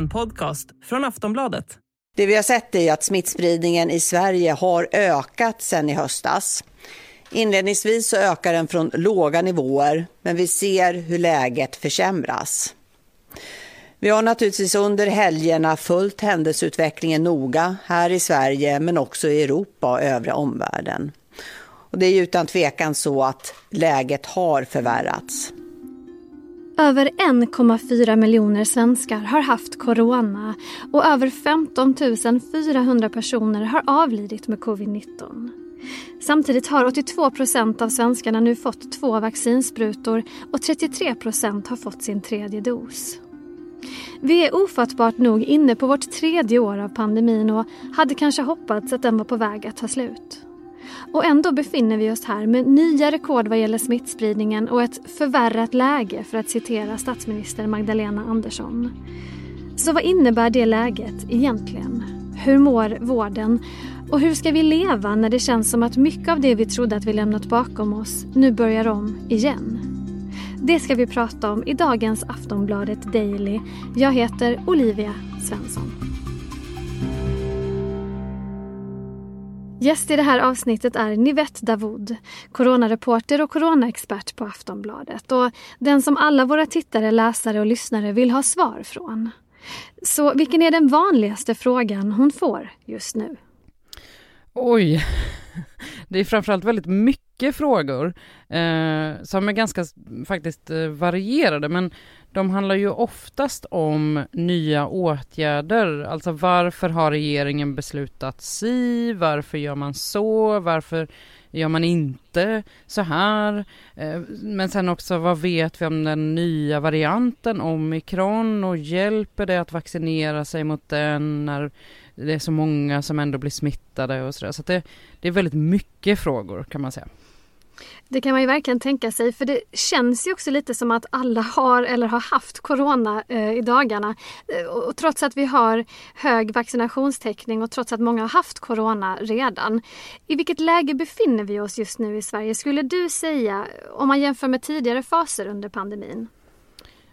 en podcast från Aftonbladet. Det vi har sett är att smittspridningen i Sverige har ökat sedan i höstas. Inledningsvis så ökar den från låga nivåer, men vi ser hur läget försämras. Vi har naturligtvis under helgerna följt händelseutvecklingen noga här i Sverige, men också i Europa och övriga omvärlden. Och det är utan tvekan så att läget har förvärrats. Över 1,4 miljoner svenskar har haft corona och över 15 400 personer har avlidit med covid-19. Samtidigt har 82 procent av svenskarna nu fått två vaccinsprutor och 33 procent har fått sin tredje dos. Vi är ofattbart nog inne på vårt tredje år av pandemin och hade kanske hoppats att den var på väg att ta slut. Och ändå befinner vi oss här med nya rekord vad gäller smittspridningen och ett förvärrat läge för att citera statsminister Magdalena Andersson. Så vad innebär det läget egentligen? Hur mår vården? Och hur ska vi leva när det känns som att mycket av det vi trodde att vi lämnat bakom oss nu börjar om igen? Det ska vi prata om i dagens Aftonbladet Daily. Jag heter Olivia Svensson. Gäst i det här avsnittet är Nivette Davoud, coronareporter och coronaexpert på Aftonbladet och den som alla våra tittare, läsare och lyssnare vill ha svar från. Så vilken är den vanligaste frågan hon får just nu? Oj, det är framförallt väldigt mycket frågor eh, som är ganska faktiskt eh, varierade, men de handlar ju oftast om nya åtgärder, alltså varför har regeringen beslutat si, varför gör man så, varför gör man inte så här? Eh, men sen också vad vet vi om den nya varianten omikron och hjälper det att vaccinera sig mot den när det är så många som ändå blir smittade och sådär. Så, så det, det är väldigt mycket frågor kan man säga. Det kan man ju verkligen tänka sig för det känns ju också lite som att alla har eller har haft corona eh, i dagarna. Eh, och trots att vi har hög vaccinationstäckning och trots att många har haft corona redan. I vilket läge befinner vi oss just nu i Sverige skulle du säga om man jämför med tidigare faser under pandemin?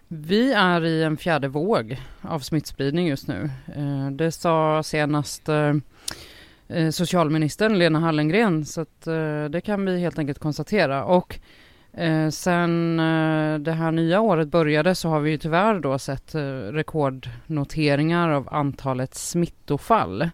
Vi är i en fjärde våg av smittspridning just nu. Eh, det sa senast eh, Eh, socialministern Lena Hallengren så att eh, det kan vi helt enkelt konstatera. Och eh, sen det här nya året började så har vi ju tyvärr då sett rekordnoteringar av antalet smittofall.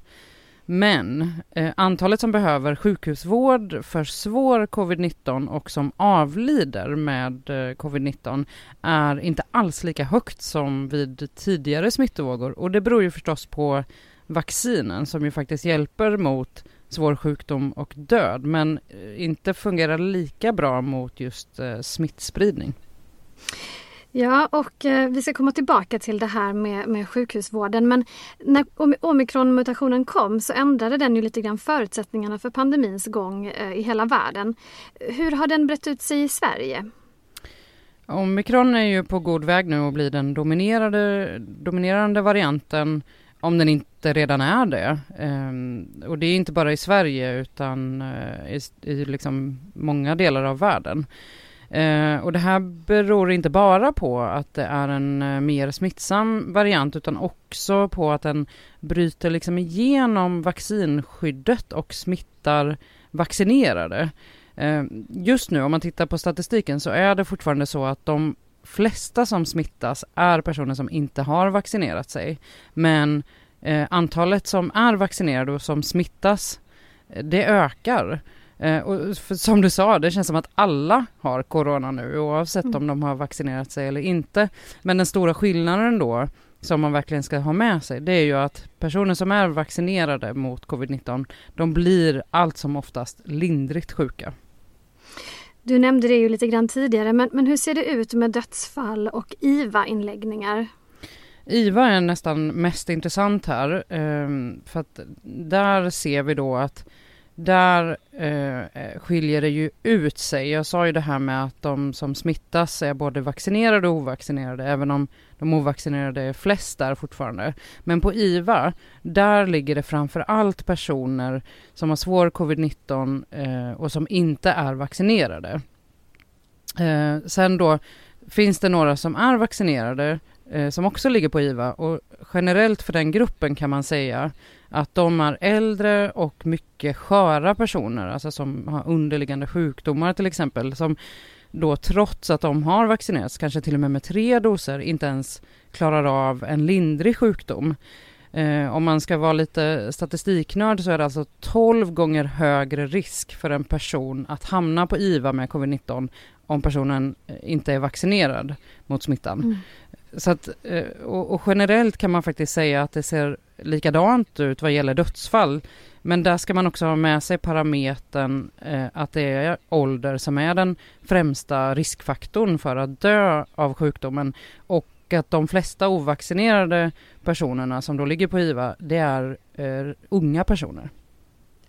Men eh, antalet som behöver sjukhusvård för svår covid-19 och som avlider med eh, covid-19 är inte alls lika högt som vid tidigare smittovågor och det beror ju förstås på vaccinen som ju faktiskt hjälper mot svår sjukdom och död men eh, inte fungerar lika bra mot just eh, smittspridning. Ja, och eh, vi ska komma tillbaka till det här med, med sjukhusvården. Men när omikronmutationen kom så ändrade den ju lite grann förutsättningarna för pandemins gång eh, i hela världen. Hur har den brett ut sig i Sverige? Omikron är ju på god väg nu att bli den dominerande varianten om den inte det redan är det. Ehm, och det är inte bara i Sverige utan eh, i, i liksom många delar av världen. Eh, och det här beror inte bara på att det är en eh, mer smittsam variant utan också på att den bryter liksom igenom vaccinskyddet och smittar vaccinerade. Ehm, just nu om man tittar på statistiken så är det fortfarande så att de flesta som smittas är personer som inte har vaccinerat sig. Men eh, antalet som är vaccinerade och som smittas eh, det ökar. Eh, och som du sa, det känns som att alla har corona nu oavsett mm. om de har vaccinerat sig eller inte. Men den stora skillnaden då som man verkligen ska ha med sig, det är ju att personer som är vaccinerade mot covid-19, de blir allt som oftast lindrigt sjuka. Du nämnde det ju lite grann tidigare, men, men hur ser det ut med dödsfall och IVA-inläggningar? IVA är nästan mest intressant här, ehm, för att där ser vi då att där eh, eh, skiljer det ju ut sig. Jag sa ju det här med att de som smittas är både vaccinerade och ovaccinerade, även om de ovaccinerade är flest där fortfarande. Men på IVA, där ligger det framför allt personer som har svår covid-19 eh, och som inte är vaccinerade. Eh, sen då finns det några som är vaccinerade Eh, som också ligger på IVA och generellt för den gruppen kan man säga att de är äldre och mycket sköra personer, alltså som har underliggande sjukdomar till exempel, som då trots att de har vaccinerats, kanske till och med med tre doser, inte ens klarar av en lindrig sjukdom. Eh, om man ska vara lite statistiknörd så är det alltså 12 gånger högre risk för en person att hamna på IVA med covid-19 om personen inte är vaccinerad mot smittan. Mm. Så att, eh, och, och, generellt kan man faktiskt säga att det ser likadant ut vad gäller dödsfall. Men där ska man också ha med sig parametern eh, att det är ålder som är den främsta riskfaktorn för att dö av sjukdomen och att de flesta ovaccinerade personerna som då ligger på IVA, det är eh, unga personer.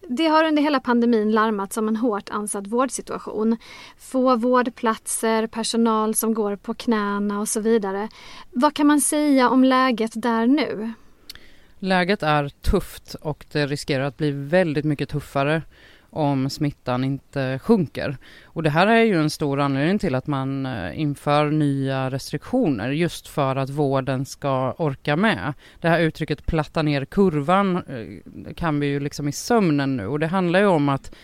Det har under hela pandemin larmats om en hårt ansatt vårdsituation. Få vårdplatser, personal som går på knäna och så vidare. Vad kan man säga om läget där nu? Läget är tufft och det riskerar att bli väldigt mycket tuffare om smittan inte sjunker. Och det här är ju en stor anledning till att man eh, inför nya restriktioner just för att vården ska orka med. Det här uttrycket platta ner kurvan eh, kan vi ju liksom i sömnen nu och det handlar ju om att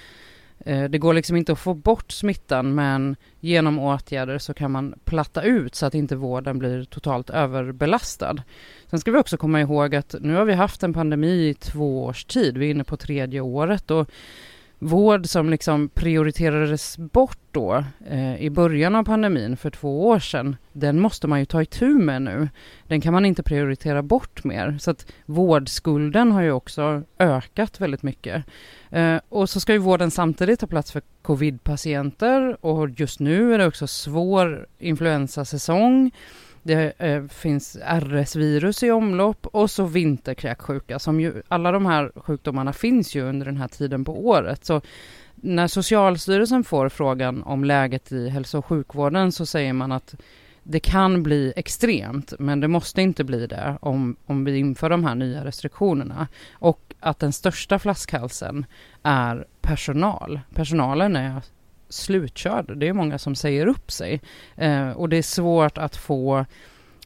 eh, det går liksom inte att få bort smittan men genom åtgärder så kan man platta ut så att inte vården blir totalt överbelastad. Sen ska vi också komma ihåg att nu har vi haft en pandemi i två års tid, vi är inne på tredje året och vård som liksom prioriterades bort då eh, i början av pandemin för två år sedan, den måste man ju ta itu med nu. Den kan man inte prioritera bort mer. Så att vårdskulden har ju också ökat väldigt mycket. Eh, och så ska ju vården samtidigt ta plats för covidpatienter och just nu är det också svår influensasäsong. Det eh, finns RS-virus i omlopp och så vinterkräksjuka som ju, alla de här sjukdomarna finns ju under den här tiden på året. Så när Socialstyrelsen får frågan om läget i hälso och sjukvården så säger man att det kan bli extremt, men det måste inte bli det om, om vi inför de här nya restriktionerna. Och att den största flaskhalsen är personal. Personalen är slutkörd. Det är många som säger upp sig eh, och det är svårt att få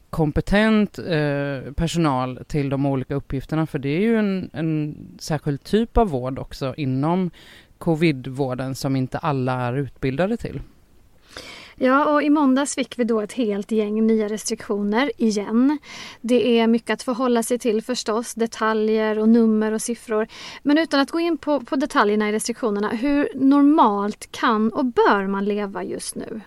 kompetent eh, personal till de olika uppgifterna för det är ju en, en särskild typ av vård också inom covidvården som inte alla är utbildade till. Ja, och i måndags fick vi då ett helt gäng nya restriktioner igen. Det är mycket att förhålla sig till förstås, detaljer och nummer och siffror. Men utan att gå in på, på detaljerna i restriktionerna, hur normalt kan och bör man leva just nu?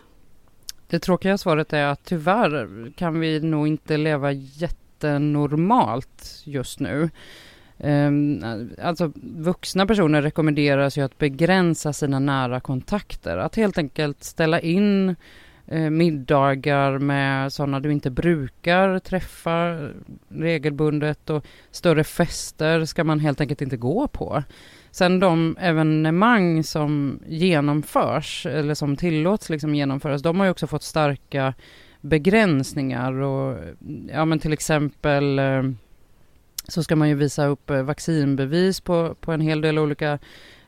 Det tråkiga svaret är att tyvärr kan vi nog inte leva jättenormalt just nu. Ehm, alltså vuxna personer rekommenderas ju att begränsa sina nära kontakter. Att helt enkelt ställa in eh, middagar med sådana du inte brukar träffa regelbundet och större fester ska man helt enkelt inte gå på. Sen de evenemang som genomförs eller som tillåts liksom genomföras, de har ju också fått starka begränsningar och ja men till exempel ehm, så ska man ju visa upp eh, vaccinbevis på, på en hel del olika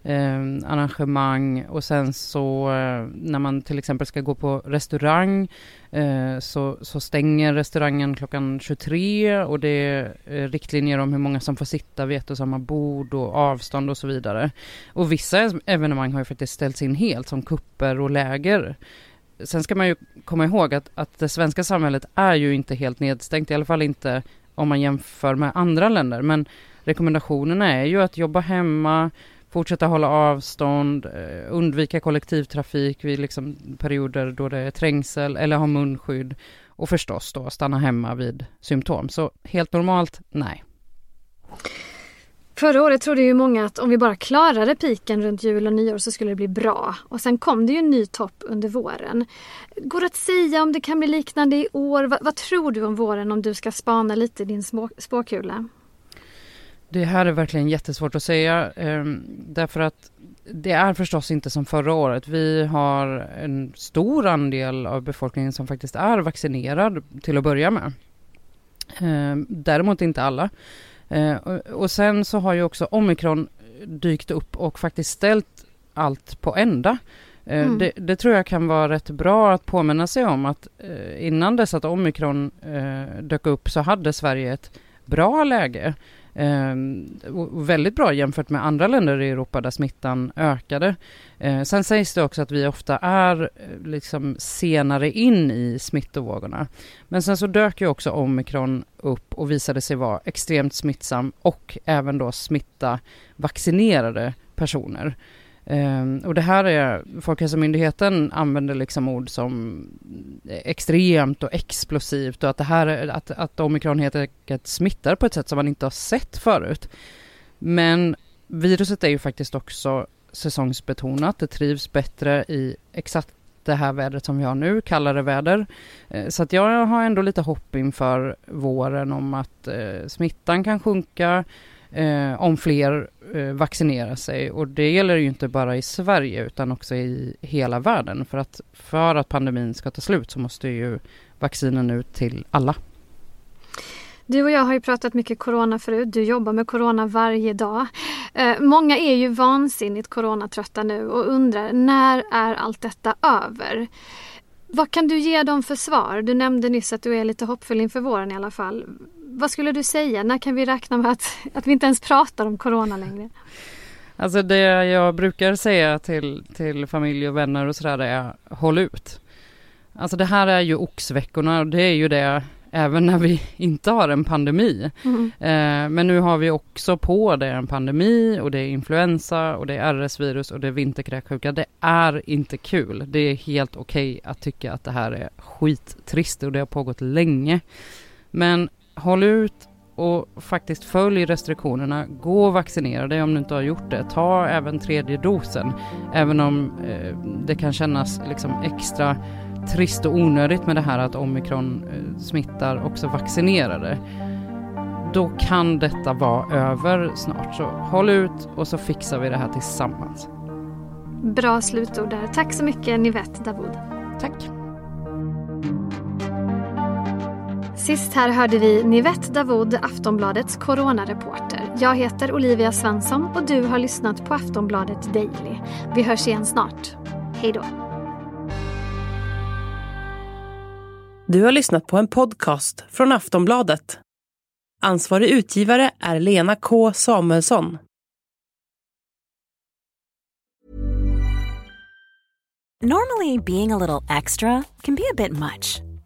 eh, arrangemang och sen så eh, när man till exempel ska gå på restaurang eh, så, så stänger restaurangen klockan 23 och det är riktlinjer om hur många som får sitta vid ett och samma bord och avstånd och så vidare. Och vissa evenemang har ju faktiskt ställts in helt som kupper och läger. Sen ska man ju komma ihåg att, att det svenska samhället är ju inte helt nedstängt, i alla fall inte om man jämför med andra länder. Men rekommendationerna är ju att jobba hemma, fortsätta hålla avstånd, eh, undvika kollektivtrafik vid liksom perioder då det är trängsel eller ha munskydd och förstås då stanna hemma vid symptom. Så helt normalt, nej. Förra året trodde ju många att om vi bara klarade piken runt jul och nyår så skulle det bli bra. Och sen kom det ju en ny topp under våren. Går det att säga om det kan bli liknande i år? vad, vad tror du om våren om du ska spana lite i din spåkula? Det här är verkligen jättesvårt att säga eh, därför att det är förstås inte som förra året. Vi har en stor andel av befolkningen som faktiskt är vaccinerad till att börja med. Eh, däremot inte alla. Eh, och, och, sen så har ju också omikron dykt upp och faktiskt ställt allt på ända. Eh, mm. Det, det, tror jag kan vara rätt bra att påminna sig om att eh, innan dess att omikron eh, dök upp så hade Sverige ett bra läge. Eh, väldigt bra jämfört med andra länder i Europa där smittan ökade. Eh, sen sägs det också att vi ofta är eh, liksom senare in i smittovågorna. Men sen så dök ju också omikron upp och visade sig vara extremt smittsam och även då smitta vaccinerade personer. Um, och det här är, Folkhälsomyndigheten använder liksom ord som extremt och explosivt och att det här, att, att omikron helt enkelt smittar på ett sätt som man inte har sett förut. Men viruset är ju faktiskt också säsongsbetonat, det trivs bättre i exakt det här vädret som vi har nu, kallare väder. Eh, så att jag har ändå lite hopp inför våren om att eh, smittan kan sjunka, eh, om fler eh, vaccinerar sig. Och det gäller ju inte bara i Sverige utan också i hela världen. För att, för att pandemin ska ta slut så måste ju vaccinen ut till alla. Du och jag har ju pratat mycket corona förut. Du jobbar med corona varje dag. Eh, många är ju vansinnigt coronatrötta nu och undrar när är allt detta över? Vad kan du ge dem för svar? Du nämnde nyss att du är lite hoppfull inför våren i alla fall vad skulle du säga? När kan vi räkna med att, att vi inte ens pratar om corona längre? Alltså det jag brukar säga till, till familj och vänner och sådär är håll ut. Alltså det här är ju oxveckorna och det är ju det även när vi inte har en pandemi. Mm. Eh, men nu har vi också på det en pandemi och det är influensa och det är RS-virus och det är vinterkräksjuka. Det är inte kul. Det är helt okej okay att tycka att det här är skittrist och det har pågått länge. Men håll ut och faktiskt följ restriktionerna. Gå och vaccinera dig om du inte har gjort det. Ta även tredje dosen. Även om eh, det kan kännas liksom extra trist och onödigt med det här att omikron eh, smittar också vaccinerade. Då kan detta vara över snart. Så håll ut och så fixar vi det här tillsammans. Bra slutord där. Tack så mycket Nivette Davoud. Tack. Sist här hörde vi Nivette Davoud, Aftonbladets coronareporter. Jag heter Olivia Svensson och du har lyssnat på Aftonbladet Daily. Vi hörs igen snart. Hej då. Du har lyssnat på en podcast från Aftonbladet. Ansvarig utgivare är Lena K Samuelsson. Normally being a little extra can be a bit much.